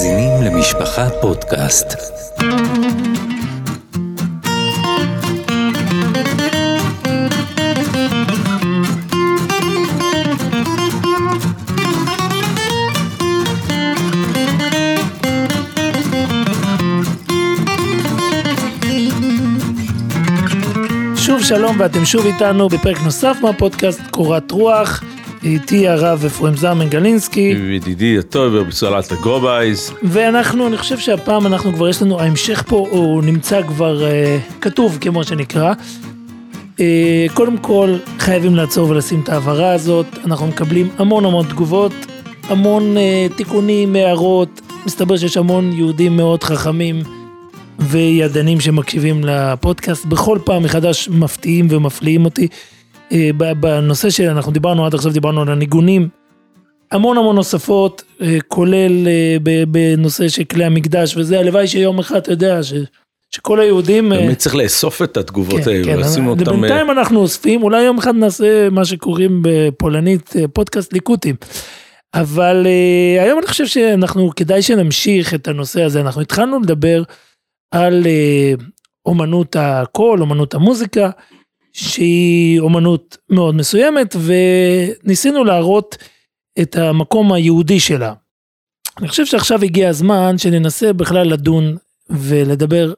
מאזינים למשפחה פודקאסט. שוב שלום ואתם שוב איתנו בפרק נוסף מהפודקאסט קורת רוח. איתי הרב אפרים זלמן גלינסקי. ידידי הטוב ובסולת הגרובייז. ואנחנו, אני חושב שהפעם אנחנו כבר, יש לנו, ההמשך פה הוא נמצא כבר uh, כתוב כמו שנקרא. Uh, קודם כל חייבים לעצור ולשים את ההעברה הזאת, אנחנו מקבלים המון המון תגובות, המון uh, תיקונים, הערות, מסתבר שיש המון יהודים מאוד חכמים וידענים שמקשיבים לפודקאסט, בכל פעם מחדש מפתיעים ומפליאים אותי. אה, בנושא שאנחנו דיברנו עד עכשיו, דיברנו על הניגונים, המון המון נוספות, אה, כולל אה, בנושא של כלי המקדש וזה, הלוואי שיום אחד, אתה יודע, ש... שכל היהודים... באמת צריך לאסוף את התגובות כן, האלו, כן, לשים אותם... בינתיים אנחנו אוספים, אולי יום אחד נעשה מה שקוראים בפולנית פודקאסט ליקוטים. אבל uh, היום אני חושב שאנחנו, כדאי שנמשיך את הנושא הזה, אנחנו התחלנו לדבר על uh, אומנות הקול, אומנות המוזיקה, שהיא אומנות מאוד מסוימת, וניסינו להראות את המקום היהודי שלה. אני חושב שעכשיו הגיע הזמן שננסה בכלל לדון ולדבר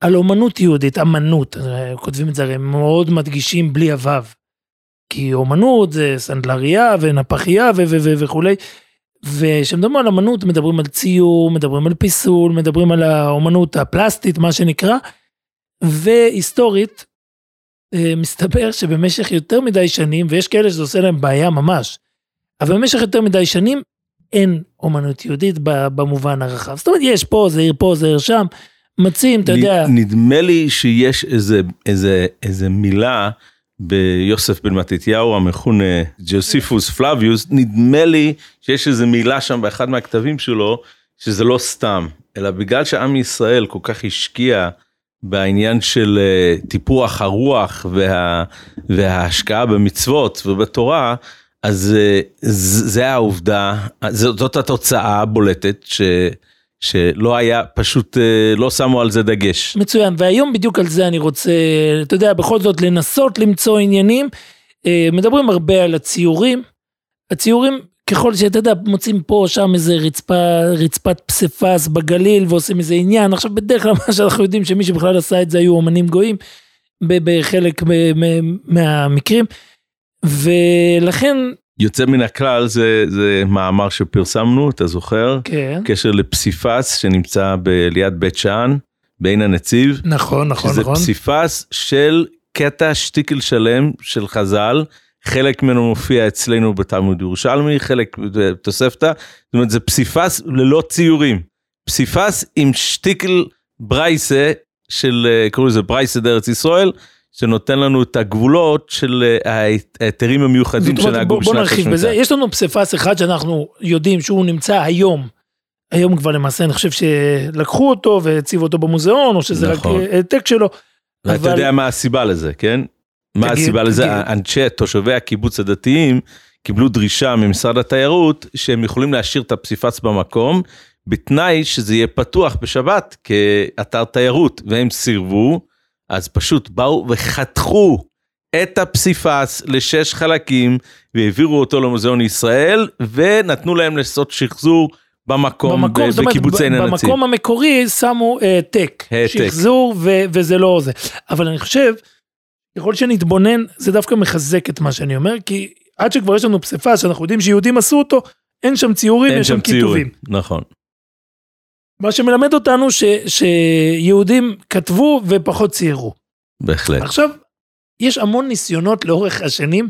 על אומנות יהודית, אמנות, כותבים את זה הרי מאוד מדגישים בלי הוו. כי אומנות זה סנדלריה ונפחייה וכולי. וכשמדברים על אמנות מדברים על ציור, מדברים על פיסול, מדברים על האומנות הפלסטית, מה שנקרא, והיסטורית, מסתבר שבמשך יותר מדי שנים, ויש כאלה שזה עושה להם בעיה ממש, אבל במשך יותר מדי שנים אין אומנות יהודית במובן הרחב. זאת אומרת, יש פה, זה עיר פה, זה עיר שם, מציעים, אתה יודע. נדמה לי שיש איזה, איזה, איזה מילה ביוסף בן מתתיהו המכונה ג'וסיפוס פלביוס, נדמה לי שיש איזה מילה שם באחד מהכתבים שלו, שזה לא סתם, אלא בגלל שעם ישראל כל כך השקיע בעניין של אה, טיפוח הרוח וה, וההשקעה במצוות ובתורה, אז אה, זה העובדה, זאת התוצאה הבולטת ש... שלא היה, פשוט אה, לא שמו על זה דגש. מצוין, והיום בדיוק על זה אני רוצה, אתה יודע, בכל זאת לנסות למצוא עניינים. מדברים הרבה על הציורים. הציורים ככל שאתה יודע, מוצאים פה או שם איזה רצפה, רצפת פסיפס בגליל ועושים איזה עניין. עכשיו בדרך כלל מה שאנחנו יודעים שמי שבכלל עשה את זה היו אומנים גויים בחלק מהמקרים. ולכן... יוצא מן הכלל זה, זה מאמר שפרסמנו, אתה זוכר? כן. קשר לפסיפס שנמצא ב- ליד בית שאן, בעין הנציב. נכון, נכון, שזה נכון. שזה פסיפס של קטע שטיקל שלם של חז"ל. חלק ממנו מופיע אצלנו בתלמוד ירושלמי, חלק בתוספתא, זאת אומרת זה פסיפס ללא ציורים, פסיפס עם שטיקל ברייסה של, אה, קוראים לזה ברייסה דארץ ישראל, שנותן לנו את הגבולות של אה, ההיתרים המיוחדים שנהגו בשנת בוא נרחיב בזה, יש לנו פסיפס אחד שאנחנו יודעים שהוא נמצא היום, היום כבר למעשה אני חושב שלקחו אותו והציבו אותו במוזיאון, או שזה נכון. רק העתק שלו. ואתה אבל... יודע מה הסיבה לזה, כן? מה הסיבה לזה? אנשי תושבי הקיבוץ הדתיים קיבלו דרישה ממשרד התיירות שהם יכולים להשאיר את הפסיפס במקום, בתנאי שזה יהיה פתוח בשבת כאתר תיירות, והם סירבו, אז פשוט באו וחתכו את הפסיפס לשש חלקים והעבירו אותו למוזיאון ישראל ונתנו להם לעשות שחזור במקום, במקום בקיבוץ עין הנציב. במקום המקורי שמו העתק, uh, שחזור ו- וזה לא זה. אבל אני חושב ככל שנתבונן, זה דווקא מחזק את מה שאני אומר, כי עד שכבר יש לנו פסיפס שאנחנו יודעים שיהודים עשו אותו, אין שם ציורים, אין יש שם כיתובים. נכון. מה שמלמד אותנו ש, שיהודים כתבו ופחות ציירו. בהחלט. עכשיו, יש המון ניסיונות לאורך השנים,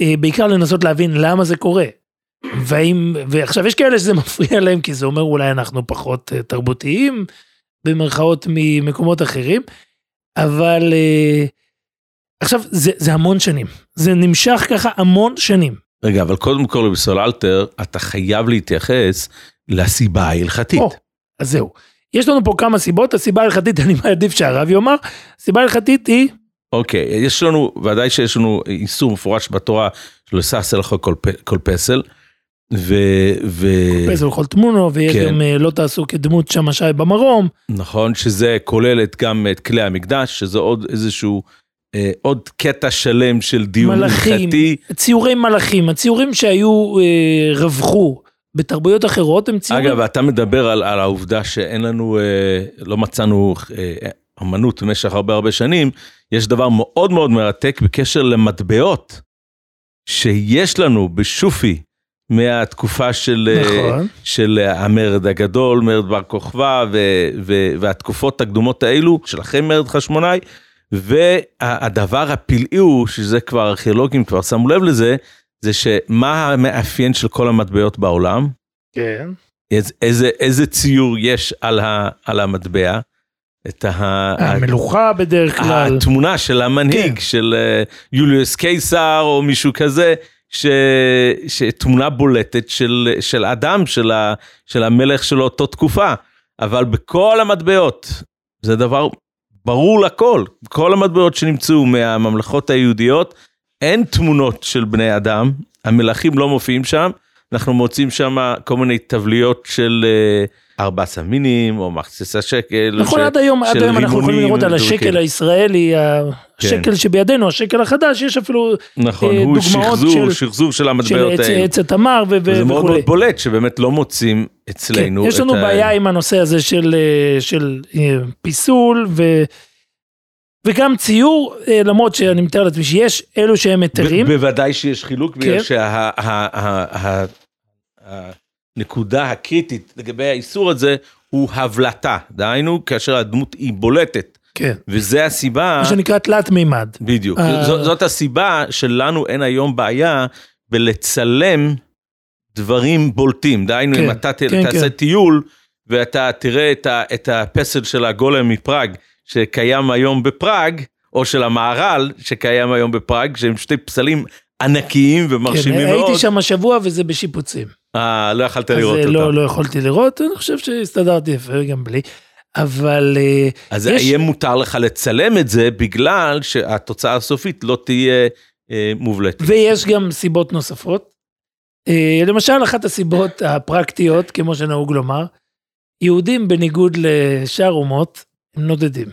אה, בעיקר לנסות להבין למה זה קורה. והאם, ועכשיו יש כאלה שזה מפריע להם כי זה אומר אולי אנחנו פחות אה, תרבותיים, במרכאות ממקומות אחרים, אבל uh, עכשיו, זה, זה המון שנים. זה נמשך ככה המון שנים. רגע, אבל קודם כל בסול אלתר, אתה חייב להתייחס לסיבה ההלכתית. או, אז זהו. יש לנו פה כמה סיבות, הסיבה ההלכתית, אני מעדיף שהרב יאמר, הסיבה ההלכתית היא... אוקיי, יש לנו, ודאי שיש לנו איסור מפורש בתורה של עושה סלח כל, כל פסל, ו... ו... פסל וכל תמונו, ויש כן. גם אה, לא תעשו כדמות שמשי במרום. נכון שזה כוללת גם את כלי המקדש, שזה עוד איזשהו, אה, עוד קטע שלם של דיון מלאכים, הלכתי. ציורי מלאכים, הציורים שהיו, אה, רווחו בתרבויות אחרות, הם ציורים... אגב, אתה מדבר על, על העובדה שאין לנו, אה, לא מצאנו אה, אמנות במשך הרבה הרבה שנים, יש דבר מאוד מאוד מרתק בקשר למטבעות שיש לנו בשופי מהתקופה של, אה, נכון. של המרד הגדול, מרד בר כוכבא ו- ו- והתקופות הקדומות האלו, שלכם מרד חשמונאי, והדבר הפלאי הוא, שזה כבר ארכיאולוגים כבר שמו לב לזה, זה שמה המאפיין של כל המטבעות בעולם? כן. איזה, איזה, איזה ציור יש על, ה, על המטבע? את ה, המלוכה בדרך כלל. התמונה של המנהיג, כן. של אה, יוליוס קיסר או מישהו כזה, ש, שתמונה בולטת של, של אדם, של, ה, של המלך של אותו תקופה. אבל בכל המטבעות, זה דבר ברור לכל, כל המטבעות שנמצאו מהממלכות היהודיות, אין תמונות של בני אדם, המלכים לא מופיעים שם, אנחנו מוצאים שם כל מיני תבליות של אה, ארבע סמינים או מחצס השקל. נכון, ש- עד היום, עד של היום אנחנו יכולים לראות על השקל כאלה. הישראלי, השקל שבידינו, השקל החדש, יש אפילו נכון, אה, דוגמאות שחזור, של- שחזור של של המטבעות האלה. עץ התמר ו- ו- וזה מאוד וכולי. מאוד בולט שבאמת לא מוצאים אצלנו. כן, יש לנו את ה- בעיה עם הנושא הזה של, אה, של אה, פיסול ו, וגם ציור, אה, למרות שאני מתאר לעצמי שיש אלו שהם היתרים. ב- בוודאי שיש חילוק, בגלל כן. שהנקודה הקריטית לגבי האיסור הזה הוא הבלטה, דהיינו כאשר הדמות היא בולטת, כן. וזה הסיבה, מה שנקרא תלת מימד. בדיוק, אה. זאת, זאת הסיבה שלנו אין היום בעיה בלצלם דברים בולטים, דהיינו כן, אם אתה כן, תעשה כן. טיול ואתה תראה את, ה, את הפסל של הגולם מפראג שקיים היום בפראג, או של המהר"ל שקיים היום בפראג, שהם שתי פסלים ענקיים כן, ומרשימים מאוד. הייתי שם השבוע וזה בשיפוצים. אה, לא יכולת אז לראות אה, אותם. לא, לא יכולתי לראות, אני חושב שהסתדרתי יפה גם בלי. אבל אה, אז יש- יהיה מותר לך לצלם את זה בגלל שהתוצאה הסופית לא תהיה אה, מובלטת. ויש גם סיבות נוספות. אה, למשל, אחת הסיבות הפרקטיות, כמו שנהוג לומר, יהודים בניגוד לשאר אומות, הם נודדים.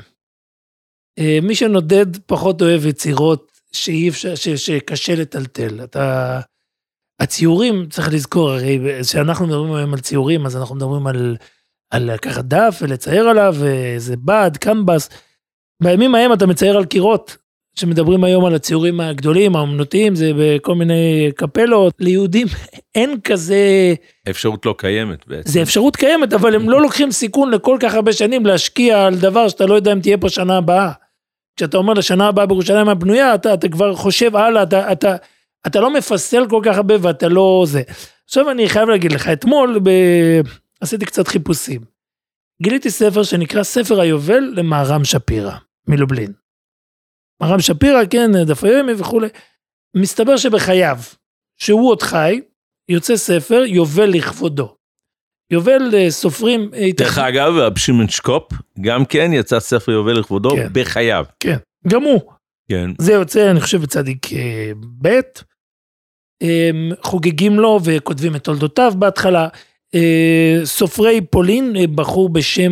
אה, מי שנודד פחות אוהב יצירות שאי אפשר, ש, שקשה לטלטל. אתה... הציורים, צריך לזכור, הרי כשאנחנו מדברים היום על ציורים, אז אנחנו מדברים על, על לקחת דף ולצייר עליו, איזה בד, קמבס. בימים ההם אתה מצייר על קירות, שמדברים היום על הציורים הגדולים, האומנותיים, זה בכל מיני קפלות. ליהודים אין כזה, האפשרות לא קיימת בעצם. זה אפשרות קיימת, אבל הם לא לוקחים סיכון לכל כך הרבה שנים להשקיע על דבר שאתה לא יודע אם תהיה פה שנה הבאה. כשאתה אומר לשנה הבאה בירושלים הבנויה, אתה, אתה כבר חושב הלאה, אתה, אתה, אתה לא מפסל כל כך הרבה ואתה לא זה. עכשיו אני חייב להגיד לך, אתמול ב... עשיתי קצת חיפושים. גיליתי ספר שנקרא ספר היובל למהר"ם שפירא, מלובלין. מהר"ם שפירא, כן, דף היומי וכולי. מסתבר שבחייו, שהוא עוד חי, יוצא ספר יובל לכבודו. יובל אה, סופרים... אה, דרך אגב, רב שמעון שקופ, גם כן יצא ספר יובל לכבודו כן. בחייו. כן, גם הוא. כן. זה יוצא, אני חושב, בצדיק אה, ב', אה, חוגגים לו וכותבים את תולדותיו בהתחלה. אה, סופרי פולין, אה, בחור בשם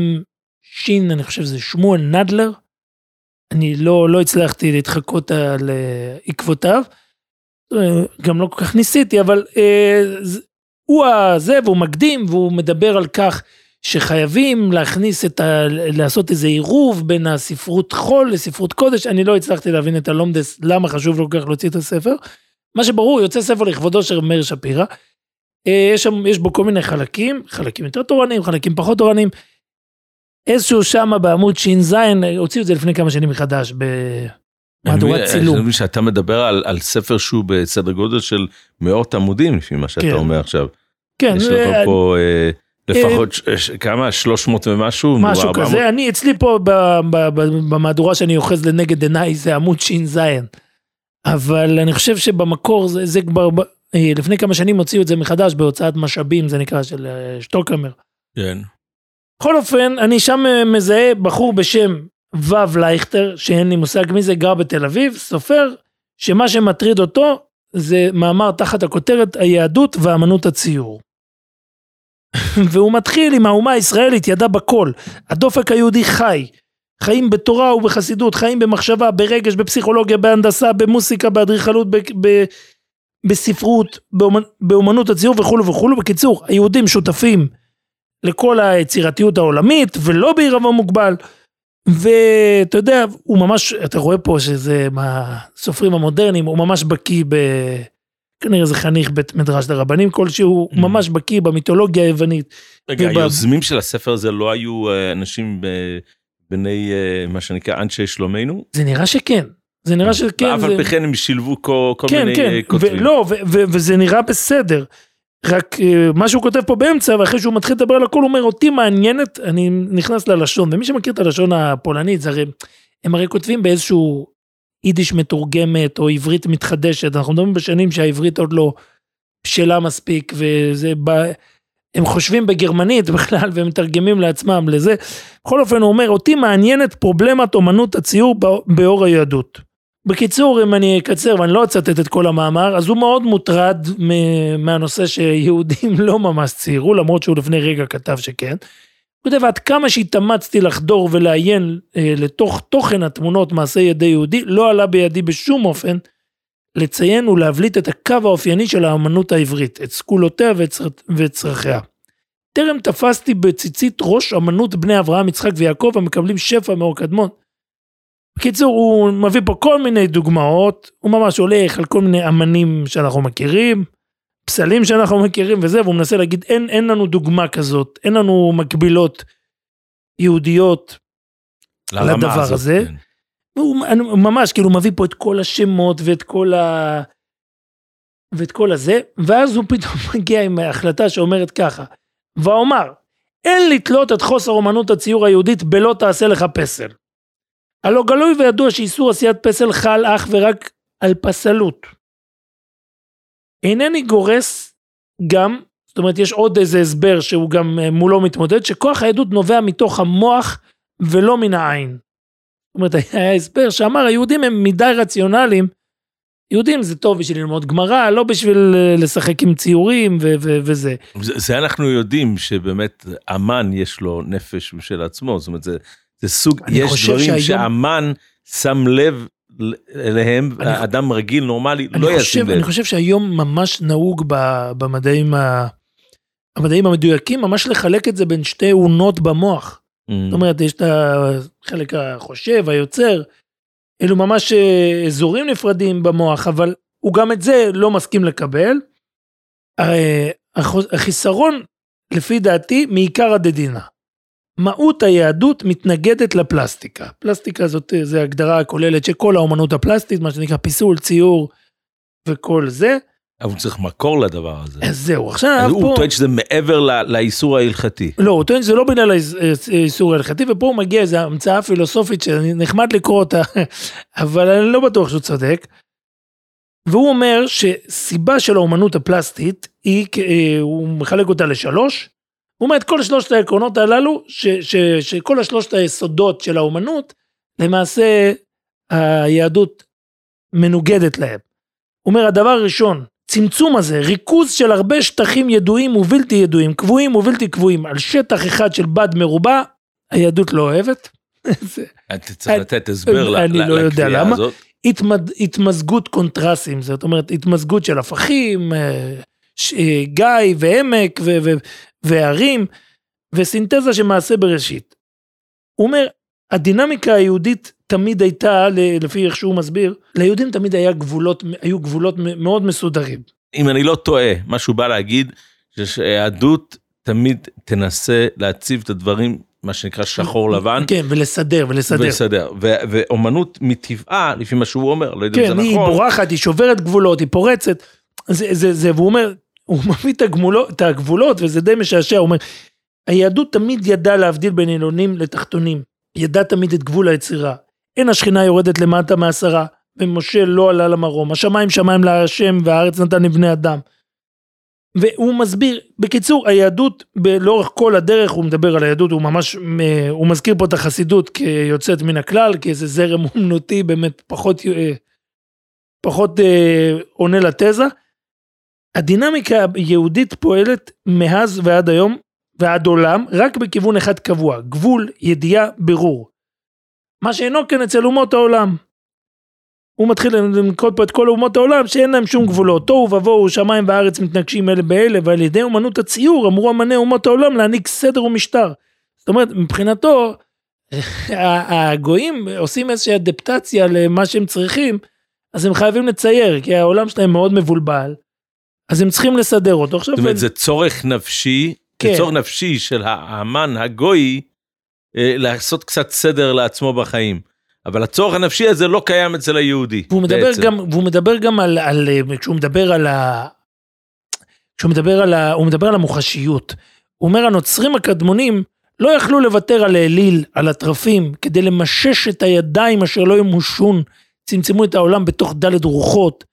שין, אני חושב שזה שמואל נדלר. אני לא, לא הצלחתי להתחקות על עקבותיו. גם לא כל כך ניסיתי, אבל הוא הזה, והוא מקדים, והוא מדבר על כך שחייבים להכניס את ה... לעשות איזה עירוב בין הספרות חול לספרות קודש, אני לא הצלחתי להבין את הלומדס, למה חשוב לו כל כך להוציא את הספר. מה שברור, יוצא ספר לכבודו של מאיר שפירא. אה, יש, שם, יש בו כל מיני חלקים, חלקים יותר תורניים, חלקים פחות תורניים. איזשהו שמה בעמוד ש"ז, אה, הוציאו את זה לפני כמה שנים מחדש במהדורת אני צילום. מבין שאתה מדבר על, על ספר שהוא בסדר גודל של מאות עמודים, לפי מה שאתה כן. אומר עכשיו. כן, יש אה, לך פה אה, לפחות ש- כמה? 300 ומשהו? משהו 400? כזה, אני אצלי פה במהדורה שאני אוחז לנגד עיניי זה עמוד ש"ז. אבל אני חושב שבמקור זה, זה כבר, אה, לפני כמה שנים הוציאו את זה מחדש בהוצאת משאבים, זה נקרא, של אה, שטוקהמר. כן. בכל אופן, אני שם אה, מזהה בחור בשם ו' לייכטר, שאין לי מושג מי זה, גר בתל אביב, סופר, שמה שמטריד אותו זה מאמר תחת הכותרת היהדות ואמנות הציור. והוא מתחיל עם האומה הישראלית ידע בכל, הדופק היהודי חי, חיים בתורה ובחסידות, חיים במחשבה, ברגש, בפסיכולוגיה, בהנדסה, במוסיקה, באדריכלות, ב- ב- בספרות, באומנ... באומנות הציור וכולו וכולו. בקיצור, היהודים שותפים לכל היצירתיות העולמית ולא בעירבון מוגבל. ואתה יודע, הוא ממש, אתה רואה פה שזה מהסופרים המודרניים, הוא ממש בקיא ב... כנראה זה חניך בית מדרש לרבנים כלשהו, Mm. ממש בקיא במיתולוגיה היוונית. רגע, וב- היוזמים של הספר הזה לא היו אה, אנשים ב- בני אה, מה שנקרא אנשי שלומנו? זה נראה שכן, זה נראה שכן. ואף זה... על פי כן הם שילבו כל כל כן, מיני כן, אה, כותבים. ו- וזה נראה בסדר. רק אה, מה שהוא כותב פה באמצע, ואחרי שהוא מתחיל לדבר על הכל, הוא אומר, אותי מעניינת, אני נכנס ללשון, ומי שמכיר את הלשון הפולנית, זה הרי, הם הרי כותבים באיזשהו יידיש מתורגמת, או עברית מתחדשת, אנחנו מדברים בשנים שהעברית עוד לא בשלה מספיק, וזה, ב... הם חושבים בגרמנית בכלל, והם מתרגמים לעצמם לזה. בכל אופן, הוא אומר, אותי מעניינת פרובלמת אומנות הציור בא- באור היהדות. בקיצור, אם אני אקצר ואני לא אצטט את כל המאמר, אז הוא מאוד מוטרד מהנושא שיהודים לא ממש ציירו, למרות שהוא לפני רגע כתב שכן. הוא כותב, עד כמה שהתאמצתי לחדור ולעיין אה, לתוך תוכן התמונות מעשה ידי יהודי, לא עלה בידי בשום אופן לציין ולהבליט את הקו האופייני של האמנות העברית, את סגולותיה וצר... וצרכיה. טרם תפסתי בציצית ראש אמנות בני אברהם, יצחק ויעקב המקבלים שפע מאור קדמון. בקיצור, הוא מביא פה כל מיני דוגמאות, הוא ממש הולך על כל מיני אמנים שאנחנו מכירים, פסלים שאנחנו מכירים וזה, והוא מנסה להגיד, אין, אין לנו דוגמה כזאת, אין לנו מקבילות יהודיות. לדבר הזאת, הזה. כן. הוא ממש כאילו מביא פה את כל השמות ואת כל ה... ואת כל הזה, ואז הוא פתאום מגיע עם החלטה שאומרת ככה, ואומר, אין לתלות את חוסר אומנות הציור היהודית בלא תעשה לך פסל. הלא גלוי וידוע שאיסור עשיית פסל חל אך ורק על פסלות. אינני גורס גם, זאת אומרת יש עוד איזה הסבר שהוא גם אה, מולו מתמודד, שכוח העדות נובע מתוך המוח ולא מן העין. זאת אומרת, היה הסבר שאמר היהודים הם מדי רציונליים, יהודים זה טוב בשביל ללמוד גמרא, לא בשביל אה, לשחק עם ציורים ו- ו- וזה. זה, זה אנחנו יודעים שבאמת אמן יש לו נפש משל עצמו, זאת אומרת זה, זה סוג, יש דברים שהיום- שאמן שם לב אליהם, אני- אדם רגיל נורמלי אני לא ישים אני לב. חושב שהיום ממש נהוג ב- במדעים, ה- המדעים המדויקים, ממש לחלק את זה בין שתי אונות במוח. Mm. זאת אומרת, יש את החלק החושב, היוצר, אלו ממש אה, אזורים נפרדים במוח, אבל הוא גם את זה לא מסכים לקבל. אה, החיסרון, לפי דעתי, מעיקר הדדינה. מהות היהדות מתנגדת לפלסטיקה. פלסטיקה זאת אה, זה הגדרה הכוללת של כל האומנות הפלסטית, מה שנקרא פיסול, ציור וכל זה. אבל הוא צריך מקור לדבר הזה. אז זהו, עכשיו אז פה... הוא טוען שזה מעבר ל- לאיסור ההלכתי. לא, הוא טוען שזה לא בגלל האיס- האיסור ההלכתי, ופה הוא מגיע איזו המצאה פילוסופית שנחמד לקרוא אותה, אבל אני לא בטוח שהוא צודק. והוא אומר שסיבה של האומנות הפלסטית היא, אה, הוא מחלק אותה לשלוש. הוא אומר את כל שלושת העקרונות הללו, ש, ש, שכל השלושת היסודות של האומנות, למעשה היהדות מנוגדת להם. הוא אומר הדבר הראשון, צמצום הזה, ריכוז של הרבה שטחים ידועים ובלתי ידועים, קבועים ובלתי קבועים, על שטח אחד של בד מרובע, היהדות לא אוהבת. אתה צריך אני- לתת הסבר ל- אני ל- לא יודע לקביעה למה. הזאת. התמד, התמזגות קונטרסים, זאת אומרת התמזגות של הפכים, אה, ש- אה, גיא ועמק ו- ו- והרים, וסינתזה של מעשה בראשית. הוא אומר, הדינמיקה היהודית תמיד הייתה, לפי איך שהוא מסביר, ליהודים תמיד היה גבולות, היו גבולות מאוד מסודרים. אם אני לא טועה, מה שהוא בא להגיד, זה שהיהדות תמיד תנסה להציב את הדברים, מה שנקרא שחור לבן, כן, ולסדר, ולסדר. ולסדר. ו- ואומנות מטבעה, לפי מה שהוא אומר, לא יודע אם כן, זה היא נכון, בורחת, היא שוברת גבולות, היא פורצת. זה, זה, זה, והוא אומר, הוא מביא את, הגמולות, את הגבולות, וזה די משעשע, הוא אומר, היהדות תמיד ידעה להבדיל בין עליונים לתחתונים. ידעה תמיד את גבול היצירה. אין השכינה יורדת למטה מעשרה, ומשה לא עלה למרום. השמיים שמיים להשם, והארץ נתן לבני אדם. והוא מסביר, בקיצור, היהדות, לאורך כל הדרך, הוא מדבר על היהדות, הוא ממש, אה, הוא מזכיר פה את החסידות כיוצאת מן הכלל, כאיזה זרם אומנותי באמת פחות אה, פחות אה, עונה לתזה. הדינמיקה היהודית פועלת מאז ועד היום ועד עולם רק בכיוון אחד קבוע, גבול, ידיעה, בירור. מה שאינו כן אצל אומות העולם. הוא מתחיל לנקוט פה את כל אומות העולם שאין להם שום גבולות. תוהו ובוהו שמיים וארץ מתנגשים אלה באלה ועל ידי אומנות הציור אמרו אמני אומות העולם להעניק סדר ומשטר. זאת אומרת מבחינתו הגויים עושים איזושהי אדפטציה למה שהם צריכים אז הם חייבים לצייר כי העולם שלהם מאוד מבולבל. אז הם צריכים לסדר אותו. עכשיו זאת אומרת זה צורך נפשי, כן. זה צורך נפשי של האמן הגוי אה, לעשות קצת סדר לעצמו בחיים. אבל הצורך הנפשי הזה לא קיים אצל היהודי. והוא מדבר בעצם. גם, והוא מדבר גם על, על, כשהוא מדבר על ה... כשהוא מדבר על ה... הוא מדבר על המוחשיות. הוא אומר הנוצרים הקדמונים לא יכלו לוותר על האליל, על התרפים, כדי למשש את הידיים אשר לא ימושון, צמצמו את העולם בתוך דלת רוחות,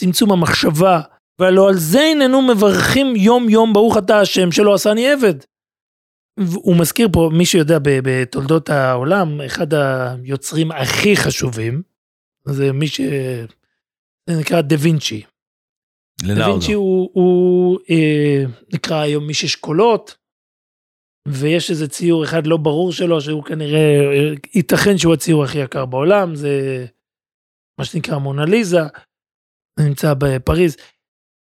צמצום המחשבה, והלא על זה הננו מברכים יום יום ברוך אתה השם שלא עשני עבד. הוא מזכיר פה, מי שיודע בתולדות העולם, אחד היוצרים הכי חשובים, זה מי ש... זה נקרא דה וינצ'י. דה. וינצ'י הוא, הוא אה, נקרא היום איש אשכולות, ויש איזה ציור אחד לא ברור שלו, שהוא כנראה, אה, ייתכן שהוא הציור הכי יקר בעולם, זה מה שנקרא מונליזה, זה נמצא בפריז.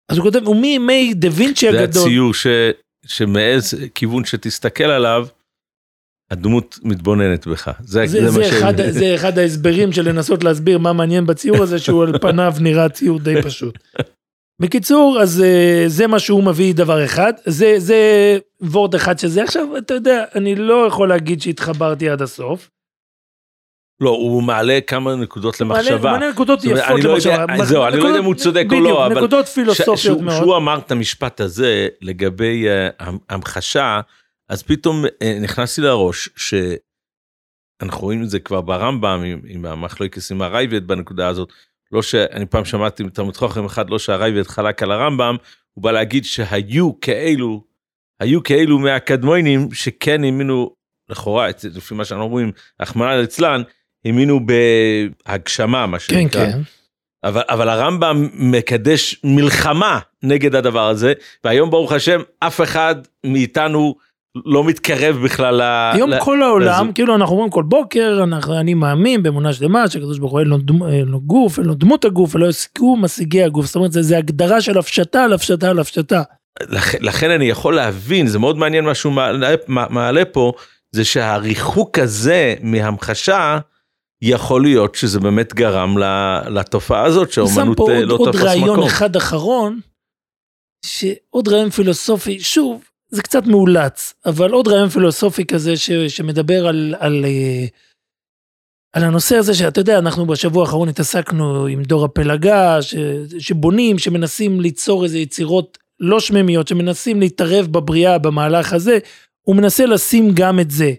אז הוא כותב, ומימי דה וינצ'י זה הגדול, הציור ש... שמאיזה כיוון שתסתכל עליו, הדמות מתבוננת בך. זה, זה, זה, זה, מה ש... אחד, זה אחד ההסברים של לנסות להסביר מה מעניין בציור הזה, שהוא על פניו נראה ציור די פשוט. בקיצור, אז אה, זה מה שהוא מביא דבר אחד, זה, זה וורד אחד שזה. עכשיו, אתה יודע, אני לא יכול להגיד שהתחברתי עד הסוף. לא, הוא מעלה כמה נקודות למחשבה. מעלה נקודות יפות לא למחשבה. זהו, אני לא יודע אם הוא צודק או לא, אבל- נקודות פילוסופיות מאוד. שהוא אמר את המשפט הזה לגבי uh, המחשה, אז פתאום uh, נכנסתי לראש שאנחנו רואים את זה כבר ברמב"ם עם, המחלוקס עם הרייבד בנקודה הזאת. לא שאני פעם שמעתי מתלמוד חוכם אחד, לא שהרייבד חלק על הרמב"ם, הוא בא להגיד שהיו כאלו, היו כאלו מהקדמונים שכן האמינו, לכאורה, לפי מה שאנחנו אומרים, רחמנא ליצלן, האמינו בהגשמה, מה כן, שנקרא. כן. אבל, אבל הרמב"ם מקדש מלחמה נגד הדבר הזה, והיום ברוך השם אף אחד מאיתנו לא מתקרב בכלל ל... היום ל- כל העולם, לזה. כאילו אנחנו אומרים כל בוקר, אנחנו, אני מאמין באמונה שלמה שהקדוש ברוך הוא אין לו, אין לו גוף, אין לו דמות הגוף, ולא יסקו משיגי הגוף, זאת אומרת זה, זה הגדרה של הפשטה על הפשטה על הפשטה. לכ, לכן אני יכול להבין, זה מאוד מעניין מה שהוא מעלה, מעלה פה, זה שהריחוק הזה מהמחשה, יכול להיות שזה באמת גרם לתופעה הזאת הוא שם שהאומנות פה אה, עוד, לא עוד תפס רעיון מקום. אחד אחרון, שעוד רעיון פילוסופי, שוב, זה קצת מאולץ, אבל עוד רעיון פילוסופי כזה ש, שמדבר על, על, אה, על הנושא הזה שאתה יודע, אנחנו בשבוע האחרון התעסקנו עם דור הפלגה, ש, שבונים, שמנסים ליצור איזה יצירות לא שממיות, שמנסים להתערב בבריאה במהלך הזה, הוא מנסה לשים גם את זה.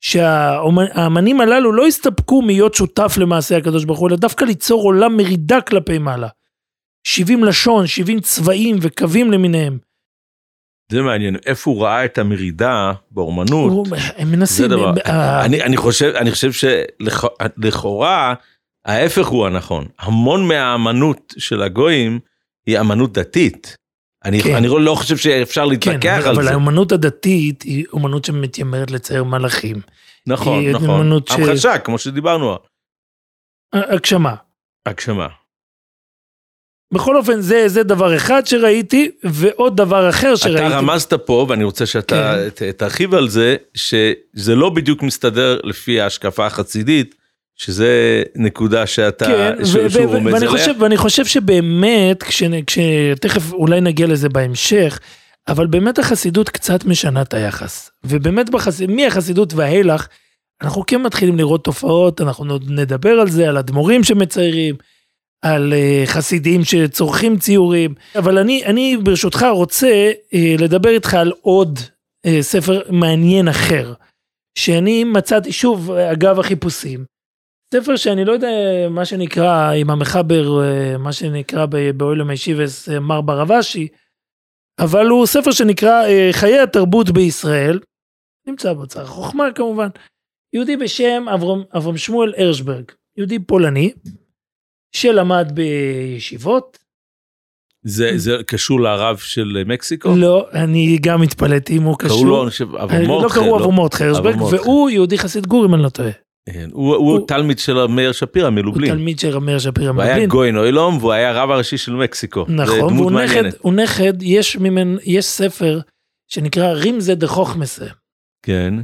שהאמנים הללו לא הסתפקו להיות שותף למעשה הקדוש ברוך הוא, אלא דווקא ליצור עולם מרידה כלפי מעלה. 70 לשון, 70 צבעים וקווים למיניהם. זה מעניין, איפה הוא ראה את המרידה באומנות. הוא- הם מנסים, זה דבר, הם- ה- אני, אני חושב, אני חושב שלכאורה ההפך הוא הנכון. המון מהאמנות של הגויים היא אמנות דתית. אני, כן. אני לא חושב שאפשר כן, להתווכח על אבל זה. האומנות הדתית היא אומנות שמתיימרת לצייר מלאכים. נכון, היא נכון. אמנות ש- המחשה, כמו שדיברנו, הגשמה. הגשמה. בכל אופן, זה, זה דבר אחד שראיתי, ועוד דבר אחר שראיתי. אתה רמזת פה, ואני רוצה שאתה כן. ת- תרחיב על זה, שזה לא בדיוק מסתדר לפי ההשקפה החסידית, שזה נקודה שאתה, כן, ש- ו- שהוא ו- רומז ואני עליה. חושב, ואני חושב שבאמת, כש- כשתכף אולי נגיע לזה בהמשך, אבל באמת החסידות קצת משנה את היחס. ובאמת בחסיד, מהחסידות וההילך, אנחנו כן מתחילים לראות תופעות, אנחנו נדבר על זה, על אדמו"רים שמציירים, על uh, חסידים שצורכים ציורים, אבל אני, אני ברשותך רוצה uh, לדבר איתך על עוד uh, ספר מעניין אחר, שאני מצאתי, שוב, אגב החיפושים, ספר שאני לא יודע מה שנקרא עם המחבר אה, מה שנקרא באוילם הישיבס אה, מר ברבשי אבל הוא ספר שנקרא אה, חיי התרבות בישראל נמצא באוצר החוכמה כמובן יהודי בשם אברהם, אברהם שמואל הרשברג יהודי פולני שלמד בישיבות. זה, זה קשור לרב של מקסיקו? לא, אני גם התפלאתי אם הוא קשור. קראו לו, אני חושב, אברמורט. לא קראו אברמורט הרשברג, אברמורט. והוא יהודי חסיד גור אם אני לא טועה. כן, הוא, הוא, הוא- תלמיד של מאיר שפירא הוא מלובלין. תלמיד של מאיר שפירא הוא היה. גויין אוילום והוא היה הרב הראשי של מקסיקו. נכון, והוא נכד. הוא נכד, יש ממנו, יש ספר שנקרא רימזה דה חוכמסה. כן,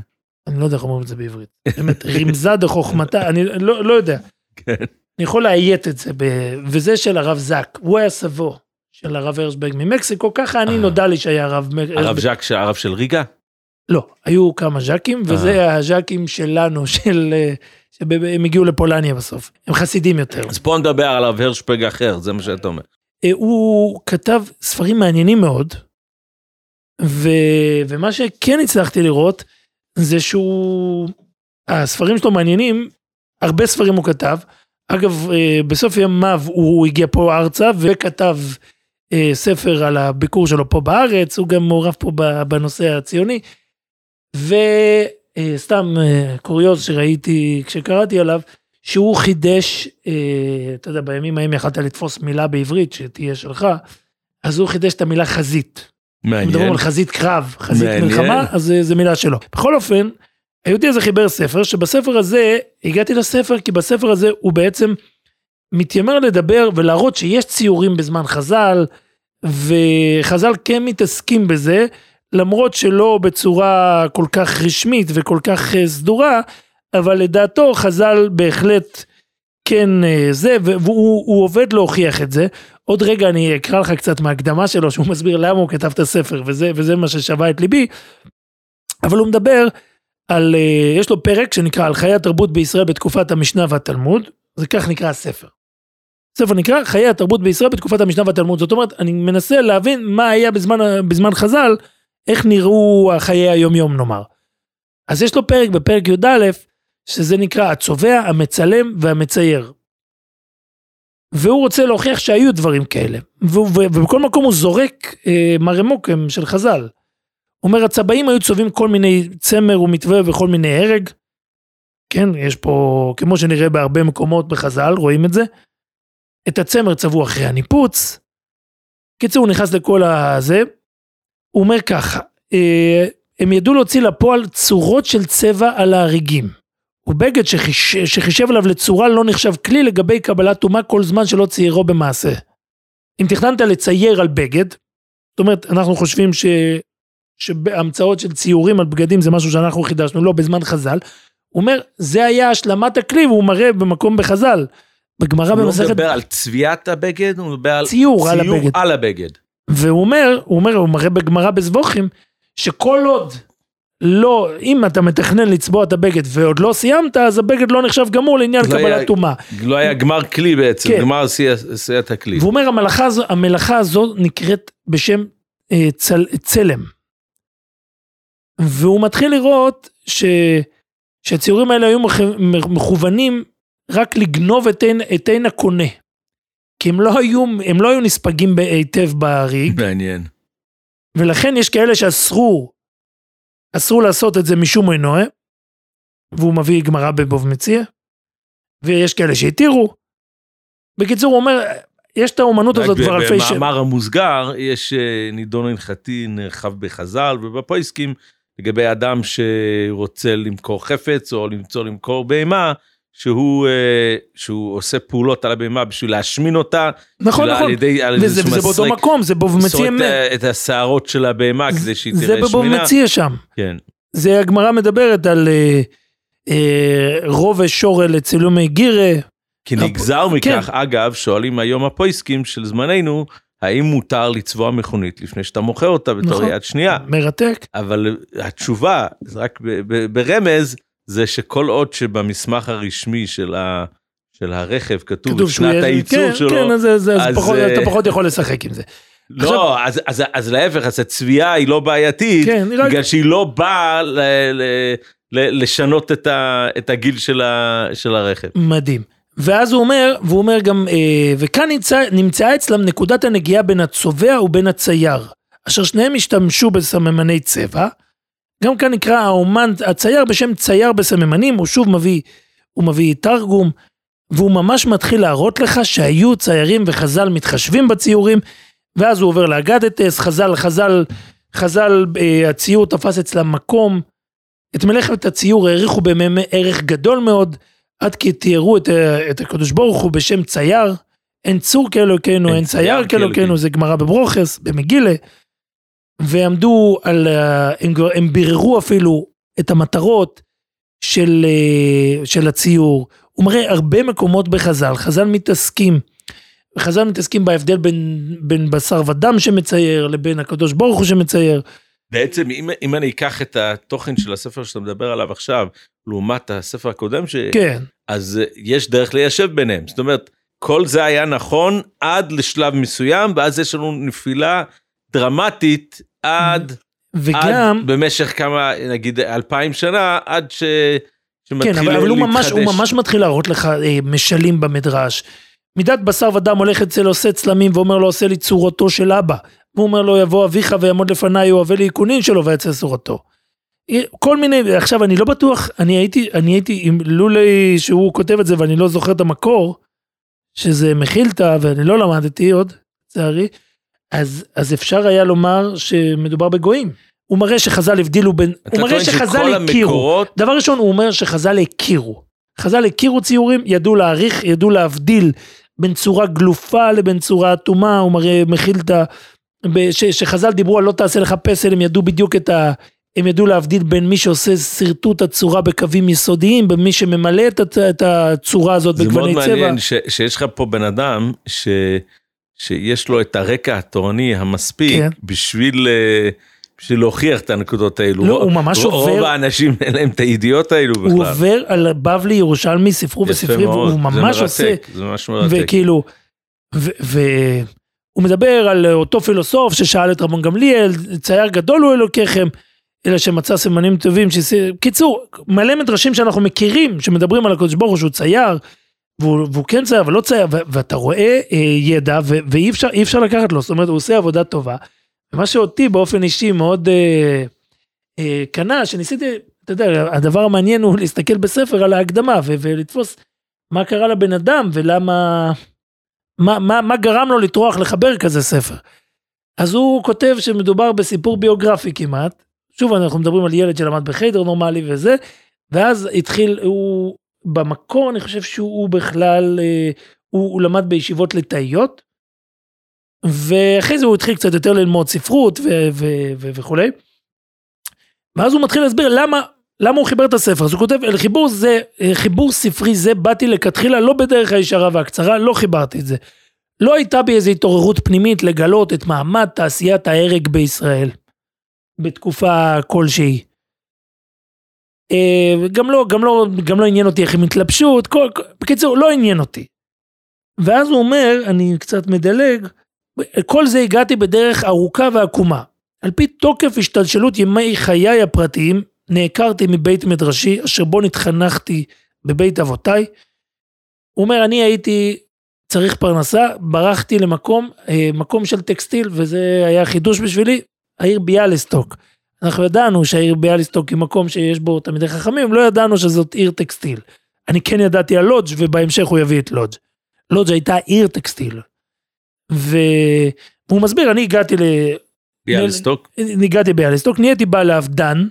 אני לא יודע איך אומרים את זה בעברית. באמת, רימזה דה חוכמתה, אני לא, לא יודע. כן. אני יכול לאיית את זה, ב... וזה של הרב זק, הוא היה סבו של הרב הרשברג ממקסיקו, ככה אני אה. נודע לי שהיה הרב... הרב. ז'ק, הרב של ריגה? לא, היו כמה ז'קים, וזה הז'קים שלנו, של... אה, שהם הגיעו לפולניה בסוף, הם חסידים יותר. אז פה נדבר על הרב הרשפג אחר, זה מה שאתה אומר. אה, הוא כתב ספרים מעניינים מאוד, ו... ומה שכן הצלחתי לראות, זה שהוא... הספרים שלו מעניינים, הרבה ספרים הוא כתב. אגב, אה, בסוף ימיו הוא הגיע פה ארצה וכתב אה, ספר על הביקור שלו פה בארץ, הוא גם מעורב פה בנושא הציוני. וסתם קוריוז שראיתי כשקראתי עליו, שהוא חידש, אה, אתה יודע, בימים ההם יכלת לתפוס מילה בעברית שתהיה שלך, אז הוא חידש את המילה חזית. מדברים מעניין. על חזית קרב, חזית מעניין. מלחמה, אז זה מילה שלו. בכל אופן, היהודי הזה חיבר ספר, שבספר הזה, הגעתי לספר כי בספר הזה הוא בעצם מתיימר לדבר ולהראות שיש ציורים בזמן חז"ל, וחז"ל כן מתעסקים בזה, למרות שלא בצורה כל כך רשמית וכל כך אה, סדורה, אבל לדעתו חז"ל בהחלט כן אה, זה, והוא הוא עובד להוכיח את זה. עוד רגע אני אקרא לך קצת מההקדמה שלו, שהוא מסביר למה הוא כתב את הספר, וזה, וזה מה ששבה את ליבי. אבל הוא מדבר על, אה, יש לו פרק שנקרא על חיי התרבות בישראל בתקופת המשנה והתלמוד, זה כך נקרא הספר. הספר נקרא חיי התרבות בישראל בתקופת המשנה והתלמוד, זאת אומרת, אני מנסה להבין מה היה בזמן, בזמן חז"ל, איך נראו החיי היומיום נאמר. אז יש לו פרק בפרק י"א, שזה נקרא הצובע, המצלם והמצייר. והוא רוצה להוכיח שהיו דברים כאלה. ובכל מקום הוא זורק אה, מרמוקם של חז"ל. הוא אומר, הצבעים היו צובעים כל מיני צמר ומתווה וכל מיני הרג. כן, יש פה, כמו שנראה בהרבה מקומות בחז"ל, רואים את זה. את הצמר צבעו אחרי הניפוץ. קיצור, הוא נכנס לכל הזה. הוא אומר ככה, אה, הם ידעו להוציא לפועל צורות של צבע על ההריגים. ובגד שחיש, שחישב עליו לצורה לא נחשב כלי לגבי קבלת טומאה כל זמן שלא ציירו במעשה. אם תכננת לצייר על בגד, זאת אומרת, אנחנו חושבים ש... שהמצאות של ציורים על בגדים זה משהו שאנחנו חידשנו, לא, בזמן חז"ל. הוא אומר, זה היה השלמת הכלי, והוא מראה במקום בחז"ל. בגמרא הוא לא במסכת... מדבר על צביעת הבגד, הוא מדבר על ציור על הבגד. על הבגד. והוא אומר, הוא אומר, הוא מראה בגמרא בזבוכים, שכל עוד לא, אם אתה מתכנן לצבוע את הבגד ועוד לא סיימת, אז הבגד לא נחשב גמור לעניין לא קבלת טומאה. לא היה גמר כלי בעצם, כן. גמר עשיית הכלי. והוא אומר, המלאכה הזו, המלאכה הזו נקראת בשם אה, צל, צלם. והוא מתחיל לראות ש, שהציורים האלה היו מכ- מכוונים רק לגנוב את עין, את עין הקונה. כי הם לא היו, הם לא היו נספגים היטב בריג. מעניין. ולכן יש כאלה שאסרו, אסרו לעשות את זה משום אינו, והוא מביא גמרא בבוב מציע, ויש כאלה שהתירו. בקיצור, הוא אומר, יש את האומנות הזאת כבר אלפי שנים. במאמר המוסגר יש אה, נידון הלכתי נרחב בחז"ל ובפויסקים לגבי אדם שרוצה למכור חפץ או למצוא למכור בהמה שהוא אה, שהוא עושה פעולות על הבהמה בשביל להשמין אותה. נכון, נכון. על ידי, על ידי וזה וזה באותו מקום, זה בוב מציע, מסרק את השערות של הבהמה כדי שהיא זה תראה בבוב שמינה. מציע שם. כן. זה הגמרא מדברת על אה, אה, רובה שורל לצילומי גירה. כי נגזר כן. מכך, אגב, שואלים היום הפויסקים של זמננו, האם מותר לצבוע מכונית לפני שאתה מוכר אותה בתור נכון. יד שנייה? מרתק. אבל התשובה, זה רק ברמז, זה שכל עוד שבמסמך הרשמי של, ה, של הרכב כתוב, כתוב שנת הייצור כן, שלו, כן, אז, אז, אז אז, פחות, אה, אתה פחות יכול לשחק עם זה. לא, אז, אז, אז להפך, אז הצביעה היא לא בעייתית, כן, רק- בגלל שהיא לא באה ל, ל, ל, לשנות את, ה, את הגיל של, ה, של הרכב. מדהים. ואז הוא אומר, והוא אומר גם, אה, וכאן נמצא, נמצאה אצלם נקודת הנגיעה בין הצובע ובין הצייר, אשר שניהם השתמשו בסממני צבע. גם כאן נקרא האומן, הצייר בשם צייר בסממנים, הוא שוב מביא, הוא מביא תרגום, והוא ממש מתחיל להראות לך שהיו ציירים וחז"ל מתחשבים בציורים, ואז הוא עובר לאגדתס, חז"ל, חז"ל, חז"ל, אה, הציור תפס אצלם מקום. את מלאכת הציור העריכו במ"מ ערך גדול מאוד, עד כי תיארו את, אה, את הקדוש ברוך הוא בשם צייר. אין צור כאלוקינו, אין צייר כאלוקינו, זה גמרא בברוכס, במגילה. ועמדו על, ה- הם, הם ביררו אפילו את המטרות של, אה, של הציור. הוא מראה הרבה מקומות בחז"ל, חז"ל מתעסקים. חז"ל מתעסקים בהבדל בין, בין בשר ודם שמצייר לבין הקדוש ברוך הוא שמצייר. בעצם אם, אם אני אקח את התוכן של הספר שאתה מדבר עליו עכשיו, לעומת הספר הקודם, ש... כן, אז אה, יש דרך ליישב ביניהם. זאת אומרת, כל זה היה נכון עד לשלב מסוים, ואז יש לנו נפילה דרמטית עד, וגם, עד במשך כמה, נגיד אלפיים שנה, עד ש... כן, אבל, אבל הוא, ממש, הוא. ממש מתחיל להראות לך אה, משלים במדרש. מידת בשר ודם הולך אצל עושה צלמים ואומר לו עושה לי צורתו של אבא. והוא אומר לו יבוא אביך ויעמוד לפניי הוא אבא לי איכונין שלו ויצא צורתו. אה, כל מיני, עכשיו אני לא בטוח, אני הייתי, אני הייתי, אם לולי שהוא כותב את זה ואני לא זוכר את המקור, שזה מכילתא ואני לא למדתי עוד, לצערי, אז, אז אפשר היה לומר שמדובר בגויים. הוא מראה שחז"ל הבדילו בין, הוא מראה שחז"ל הכירו. המקורות, דבר ראשון, הוא אומר שחז"ל הכירו. חז"ל הכירו ציורים, ידעו להעריך, ידעו להבדיל בין צורה גלופה לבין צורה אטומה, הוא מראה מכיל את ה... ש- שחז"ל דיברו על לא תעשה לך פסל, הם ידעו בדיוק את ה... הם ידעו להבדיל בין מי שעושה שרטוט הצורה בקווים יסודיים, בין מי שממלא את, את הצורה הזאת זה מאוד בגווני צבע. מעניין ש, שיש לך פה בן אדם ש, שיש לו את הרקע התורני המספיק כן. בשביל, אה, בשביל להוכיח את הנקודות האלו. לא, רוב- הוא ממש רוב עובר- האנשים אין להם את הידיעות האלו בכלל. הוא עובר על בבלי, ירושלמי, ספרו וספרי, מאוד, והוא זה ממש מרתק, עושה... זה ממש מרתק. וכאילו, והוא מדבר על אותו פילוסוף ששאל את רבן גמליאל, צייר גדול הוא אלוקיכם, אלא שמצא סימנים טובים, שס... קיצור, מלא מדרשים שאנחנו מכירים, שמדברים על הקדוש ברוך הוא שהוא צייר, והוא, והוא כן צייר ולא צייר, ואתה רואה אה, ידע, ו- ואי אפשר, אפשר לקחת לו, זאת אומרת, הוא עושה עבודה טובה. ומה שאותי באופן אישי מאוד אה, אה, קנה, שניסיתי, אתה יודע, הדבר המעניין הוא להסתכל בספר על ההקדמה, ו- ולתפוס מה קרה לבן אדם, ולמה... מה, מה, מה גרם לו לטרוח לחבר כזה ספר. אז הוא כותב שמדובר בסיפור ביוגרפי כמעט. שוב, אנחנו מדברים על ילד שלמד בחדר נורמלי וזה, ואז התחיל, הוא, במקור אני חושב שהוא הוא בכלל, אה, הוא, הוא למד בישיבות ליטאיות, ואחרי זה הוא התחיל קצת יותר ללמוד ספרות ו- ו- ו- וכולי. ואז הוא מתחיל להסביר למה, למה הוא חיבר את הספר. אז הוא כותב, אל חיבור זה, אה, חיבור ספרי זה באתי לכתחילה לא בדרך הישרה והקצרה, לא חיברתי את זה. לא הייתה בי איזו התעוררות פנימית לגלות את מעמד תעשיית ההרג בישראל בתקופה כלשהי. אה, גם לא, גם לא, גם לא עניין אותי איך הם התלבשו, בקיצור, לא עניין אותי. ואז הוא אומר, אני קצת מדלג, כל זה הגעתי בדרך ארוכה ועקומה. על פי תוקף השתלשלות ימי חיי הפרטיים, נעקרתי מבית מדרשי, אשר בו נתחנכתי בבית אבותיי. הוא אומר, אני הייתי צריך פרנסה, ברחתי למקום, אה, מקום של טקסטיל, וזה היה חידוש בשבילי, העיר ביאליסטוק. אנחנו ידענו שהעיר ביאליסטוק היא מקום שיש בו תלמידי חכמים, לא ידענו שזאת עיר טקסטיל. אני כן ידעתי על לודג' ובהמשך הוא יביא את לודג'. לודג' הייתה עיר טקסטיל. ו... והוא מסביר, אני הגעתי ל... ביאליסטוק. אני הגעתי ביאליסטוק, נהייתי בעל לאבדן,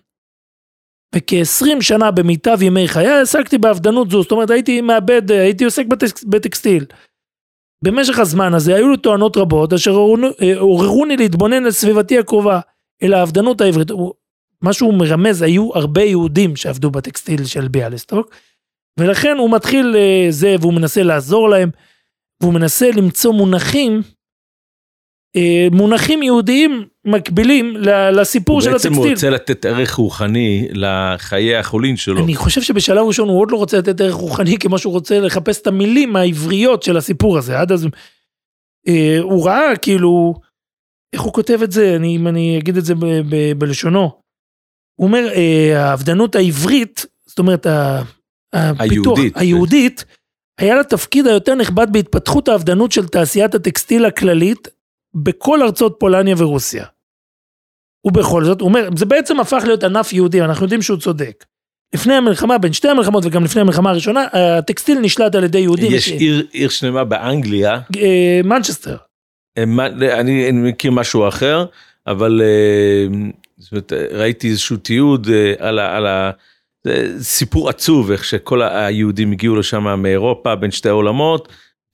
וכ-20 שנה במיטב ימי חיי עסקתי באבדנות זו, זאת אומרת הייתי מאבד, הייתי עוסק בטקס, בטקסטיל. במשך הזמן הזה היו לי טוענות רבות אשר עוררו- אה, עוררוני להתבונן על סביבתי הקרובה, אל האבדנות העברית. הוא- מה שהוא מרמז, היו הרבה יהודים שעבדו בטקסטיל של ביאליסטוק, ולכן הוא מתחיל אה, זה והוא מנסה לעזור להם, והוא מנסה למצוא מונחים, אה, מונחים יהודיים מקבילים לסיפור של בעצם הוא הטקסטיל. רוצה לתת ערך רוחני לחיי החולין שלו. אני חושב שבשלב ראשון הוא עוד לא רוצה לתת ערך רוחני כמו שהוא רוצה לחפש את המילים העבריות של הסיפור הזה. עד אז אה, הוא ראה כאילו, איך הוא כותב את זה, אני, אם אני אגיד את זה ב, ב, בלשונו. הוא אומר, אה, האבדנות העברית, זאת אומרת, הפיתוח, היהודית. היהודית, היה לה תפקיד היותר נכבד בהתפתחות האבדנות של תעשיית הטקסטיל הכללית בכל ארצות פולניה ורוסיה. ובכל זאת, הוא אומר, זה בעצם הפך להיות ענף יהודי, אנחנו יודעים שהוא צודק. לפני המלחמה, בין שתי המלחמות וגם לפני המלחמה הראשונה, הטקסטיל נשלט על ידי יהודים. יש עיר, עיר שלמה באנגליה, אה, מנצ'סטר. אה, מה- אני, אני מכיר משהו אחר, אבל אה, זאת אומרת, ראיתי איזשהו תיעוד אה, על, ה- על ה... סיפור עצוב איך שכל היהודים הגיעו לשם מאירופה בין שתי העולמות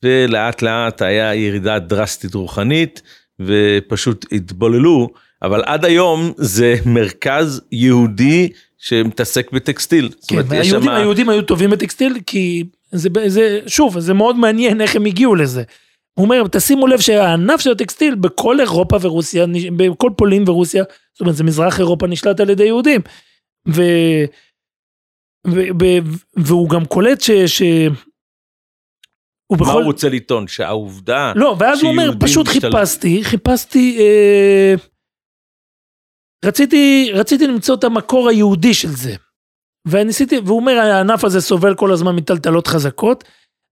ולאט לאט היה ירידה דרסטית רוחנית ופשוט התבוללו אבל עד היום זה מרכז יהודי שמתעסק בטקסטיל. כן, אומרת, והיהודים שמה- היהודים היו טובים בטקסטיל, כי זה, זה, שוב, זה מאוד מעניין איך הם הגיעו לזה. הוא אומר, תשימו לב שהענף של הטקסטיל בכל אירופה ורוסיה, בכל פולין ורוסיה, זאת אומרת, זה מזרח אירופה נשלט על ידי יהודים. ו... ו... ו... והוא גם קולט ש... ש... הוא מה בכל... הוא רוצה לטעון שהעובדה לא, ואז הוא אומר, שיהודים פשוט משתל- חיפשתי, חיפשתי, אה, רציתי, רציתי למצוא את המקור היהודי של זה. וניסיתי, והוא אומר, הענף הזה סובל כל הזמן מטלטלות חזקות,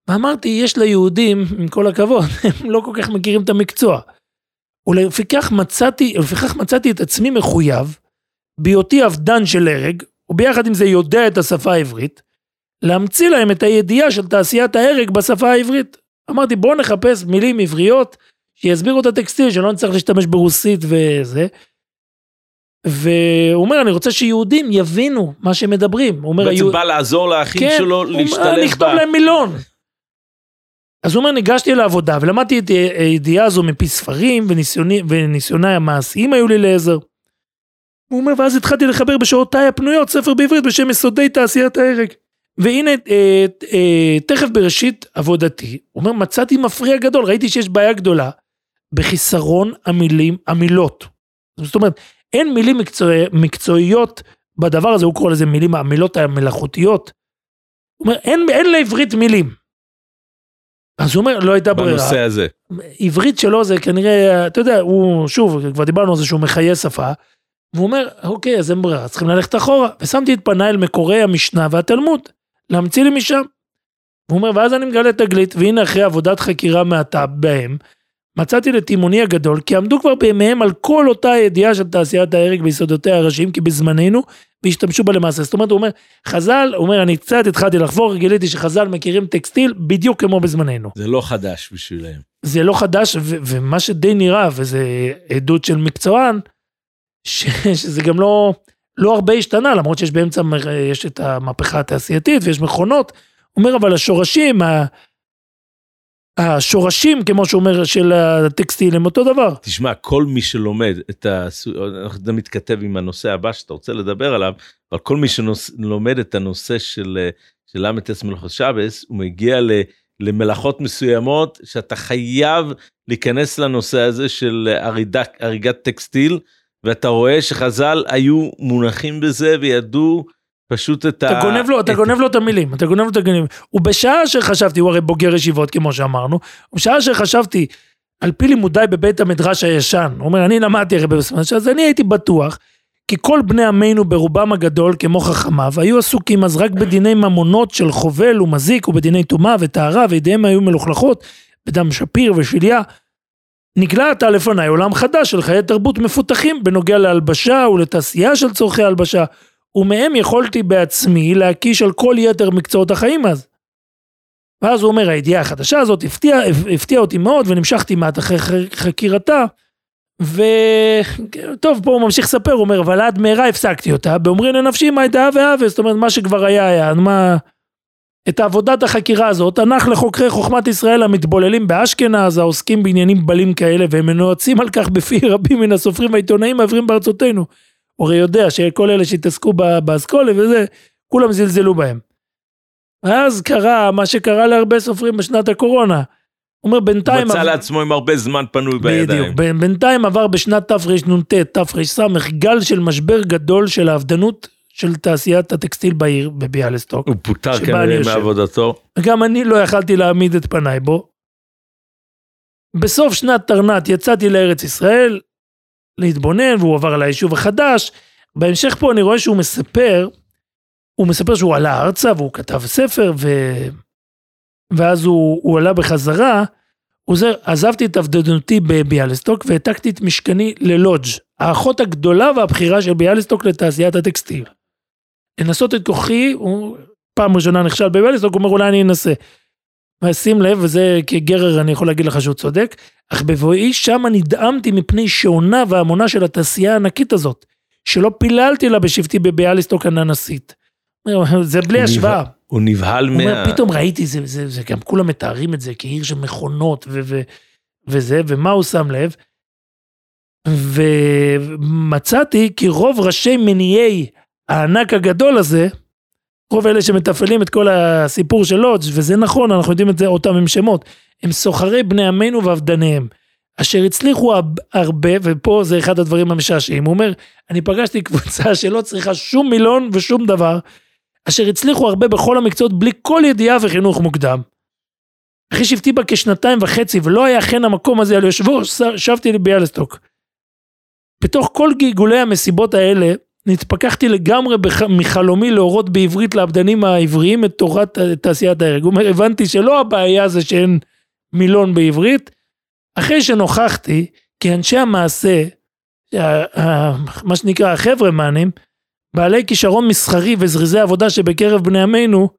ואמרתי, יש ליהודים, עם כל הכבוד, הם לא כל כך מכירים את המקצוע. ולפיכך מצאתי, ולפיכך מצאתי את עצמי מחויב, בהיותי אבדן של הרג, וביחד עם זה יודע את השפה העברית, להמציא להם את הידיעה של תעשיית ההרג בשפה העברית. אמרתי בואו נחפש מילים עבריות שיסבירו את הטקסטיל שלא נצטרך להשתמש ברוסית וזה. והוא אומר אני רוצה שיהודים יבינו מה שהם מדברים. הוא אומר בעצם היהוד- בא לעזור לאחים כן, שלו הוא אומר, להשתלב נכתוב. להם מילון. אז הוא אומר ניגשתי לעבודה ולמדתי את הידיעה הזו מפי ספרים וניסיוני, וניסיוניי המעשיים היו לי לעזר. הוא אומר ואז התחלתי לחבר בשעותיי הפנויות ספר בעברית בשם יסודי תעשיית ההרג. והנה אה, אה, תכף בראשית עבודתי, הוא אומר מצאתי מפריע גדול, ראיתי שיש בעיה גדולה בחיסרון המילים, המילות. זאת אומרת אין מילים מקצוע, מקצועיות בדבר הזה, הוא קורא לזה מילים, המילות המלאכותיות. הוא אומר אין, אין לעברית מילים. אז הוא אומר לא הייתה ברירה. בנושא הזה. עברית שלו זה כנראה, אתה יודע, הוא, שוב, כבר דיברנו על זה שהוא מחיה שפה, והוא אומר, אוקיי, אז אין ברירה, צריכים ללכת אחורה. ושמתי את פניי אל מקורי המשנה והתלמוד, להמציא לי משם. והוא אומר, ואז אני מגלה תגלית, והנה אחרי עבודת חקירה מעטה בהם, מצאתי לתימוני הגדול, כי עמדו כבר בימיהם על כל אותה ידיעה של תעשיית ההרג ביסודותיה הראשיים, כי בזמננו, והשתמשו בה למעשה. זאת אומרת, הוא אומר, חז"ל, הוא אומר, אני קצת התחלתי לחפור, גיליתי שחז"ל מכירים טקסטיל בדיוק כמו בזמננו. זה לא חדש בשבילם. זה לא חדש, ו- ומה שדי נראה, וזה עדות של מקצוען, ש- שזה גם לא, לא הרבה השתנה, למרות שיש באמצע, יש את המהפכה התעשייתית ויש מכונות. הוא אומר, אבל השורשים, השורשים, כמו שהוא אומר, של הטקסטיל הם אותו דבר. תשמע, כל מי שלומד את ה... זה מתכתב עם הנושא הבא שאתה רוצה לדבר עליו, אבל כל מי שלומד את הנושא של ל"ס מלאכות שבס, הוא מגיע ל... למלאכות מסוימות שאתה חייב להיכנס לנושא הזה של הריגת טקסטיל, ואתה רואה שחז"ל היו מונחים בזה וידעו פשוט את אתה ה... גונב לו, אתה את- גונב לו את המילים, אתה גונב לו את המילים. ובשעה שחשבתי, הוא הרי בוגר ישיבות כמו שאמרנו, ובשעה שחשבתי על פי לימודיי בבית המדרש הישן, הוא אומר, אני למדתי הרי בבית אז אני הייתי בטוח, כי כל בני עמנו ברובם הגדול כמו חכמיו, היו עסוקים אז רק בדיני ממונות של חובל ומזיק ובדיני טומאה וטהרה, וידיהם היו מלוכלכות בדם שפיר ושליה. נגלה עתה לפניי עולם חדש של חיי תרבות מפותחים בנוגע להלבשה ולתעשייה של צורכי הלבשה, ומהם יכולתי בעצמי להקיש על כל יתר מקצועות החיים אז. ואז הוא אומר, הידיעה החדשה הזאת הפתיעה הפתיע אותי מאוד ונמשכתי מעט אחרי חקירתה. וטוב, פה הוא ממשיך לספר, הוא אומר, אבל עד מהרה הפסקתי אותה, באומרים לנפשי מה הייתה הווה הווה, זאת אומרת, מה שכבר היה היה, מה... את עבודת החקירה הזאת, הנח לחוקרי חוכמת ישראל המתבוללים באשכנז, העוסקים בעניינים בלים כאלה, והם מנועצים על כך בפי רבים מן הסופרים והעיתונאים העברים בארצותינו. הוא הרי יודע שכל אלה שהתעסקו באסכולה וזה, כולם זלזלו בהם. ואז קרה מה שקרה להרבה סופרים בשנת הקורונה. הוא אומר בינתיים... מצא עב- לעצמו עם הרבה זמן פנוי בדיוק, בידיים. ב- בינתיים עבר בשנת תרנ"ט, תר"ס, גל של משבר גדול של האבדנות של תעשיית הטקסטיל בעיר, בביאליסטוק. הוא פוטר כנראה. מעבודתו. גם אני לא יכלתי להעמיד את פניי בו. בסוף שנת תרנ"ט יצאתי לארץ ישראל, להתבונן, והוא עבר ליישוב החדש. בהמשך פה אני רואה שהוא מספר, הוא מספר שהוא עלה ארצה והוא כתב ספר, ו... ואז הוא, הוא עלה בחזרה. הוא אומר, עזבתי את עבדנותי בביאליסטוק והעתקתי את משכני ללודג', האחות הגדולה והבכירה של ביאליסטוק לתעשיית הטקסטיל. לנסות את כוחי, הוא פעם ראשונה נכשל בבליסטוק, הוא אומר אולי אני אנסה. ושים לב, וזה כגרר אני יכול להגיד לך שהוא צודק, אך בבואי שם נדהמתי מפני שעונה והמונה של התעשייה הענקית הזאת, שלא פיללתי לה בשבטי בביאליסטוק הננסית. זה בלי השוואה. הוא נבהל הוא אומר, מה... פתאום ראיתי, זה, זה, זה גם כולם מתארים את זה כעיר של מכונות ו, ו, וזה, ומה הוא שם לב? ומצאתי כי רוב ראשי מניעי הענק הגדול הזה, רוב אלה שמתפעלים את כל הסיפור של לודג', וזה נכון, אנחנו יודעים את זה אותם עם שמות, הם סוחרי בני עמנו ועבדניהם, אשר הצליחו הרבה, ופה זה אחד הדברים המשעשעים, הוא אומר, אני פגשתי קבוצה שלא צריכה שום מילון ושום דבר, אשר הצליחו הרבה בכל המקצועות בלי כל ידיעה וחינוך מוקדם. אחרי שבתי בה כשנתיים וחצי ולא היה אכן המקום הזה על יושבו, שבתי לי ביאלסטוק. בתוך כל גלגולי המסיבות האלה, נתפכחתי לגמרי בח... מחלומי להורות בעברית לעבדנים העבריים את תורת תעשיית ההרג. הוא אומר, הבנתי שלא הבעיה זה שאין מילון בעברית, אחרי שנוכחתי כי אנשי המעשה, מה שנקרא החבר'ה מאנים, בעלי כישרון מסחרי וזריזי עבודה שבקרב בני עמנו,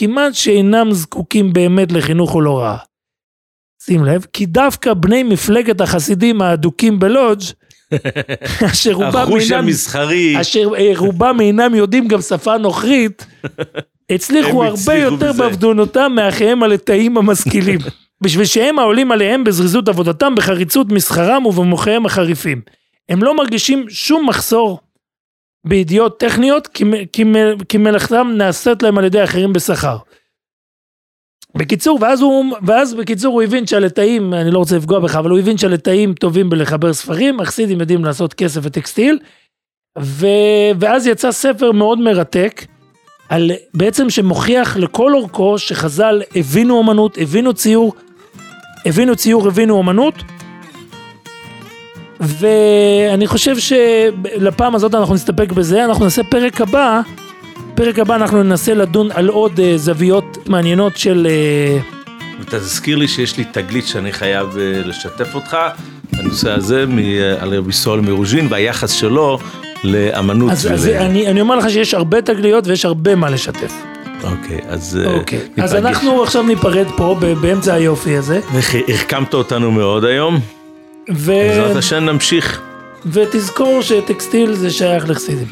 כמעט שאינם זקוקים באמת לחינוך הולוראה. שים לב, כי דווקא בני מפלגת החסידים האדוקים בלודג' אשר רובם החוש אינם, המסחרי, אשר אה, רובם אינם יודעים גם שפה נוכרית, הצליחו הרבה יותר. בעבדונותם מאחיהם הלטאים המשכילים. בשביל שהם העולים עליהם בזריזות עבודתם, בחריצות מסחרם ובמוחיהם החריפים. הם לא מרגישים שום מחסור בידיעות טכניות, כי, כי, כי מלאכתם נעשית להם על ידי אחרים בשכר. בקיצור, ואז הוא, ואז בקיצור הוא הבין שהלטאים, אני לא רוצה לפגוע בך, אבל הוא הבין שהלטאים טובים בלחבר ספרים, החסידים יודעים לעשות כסף וטקסטיל, ו, ואז יצא ספר מאוד מרתק, על, בעצם שמוכיח לכל אורכו שחז"ל הבינו אומנות, הבינו ציור, הבינו ציור, הבינו אומנות, ואני חושב שלפעם הזאת אנחנו נסתפק בזה, אנחנו נעשה פרק הבא, פרק הבא אנחנו ננסה לדון על עוד אה, זוויות מעניינות של... אה, אתה תזכיר לי שיש לי תגלית שאני חייב אה, לשתף אותך, הנושא הזה מ- אה, על רבי סול מרוז'ין והיחס שלו לאמנות. אז, ול- אז אני, אני אומר לך שיש הרבה תגליות ויש הרבה מה לשתף. אוקיי, אז אה, אוקיי, אז ניפגש. אנחנו עכשיו ניפרד פה באמצע היופי הזה, החכמת אותנו מאוד היום, ו... בעזרת השם נמשיך. ותזכור שטקסטיל זה שייך לחסידים.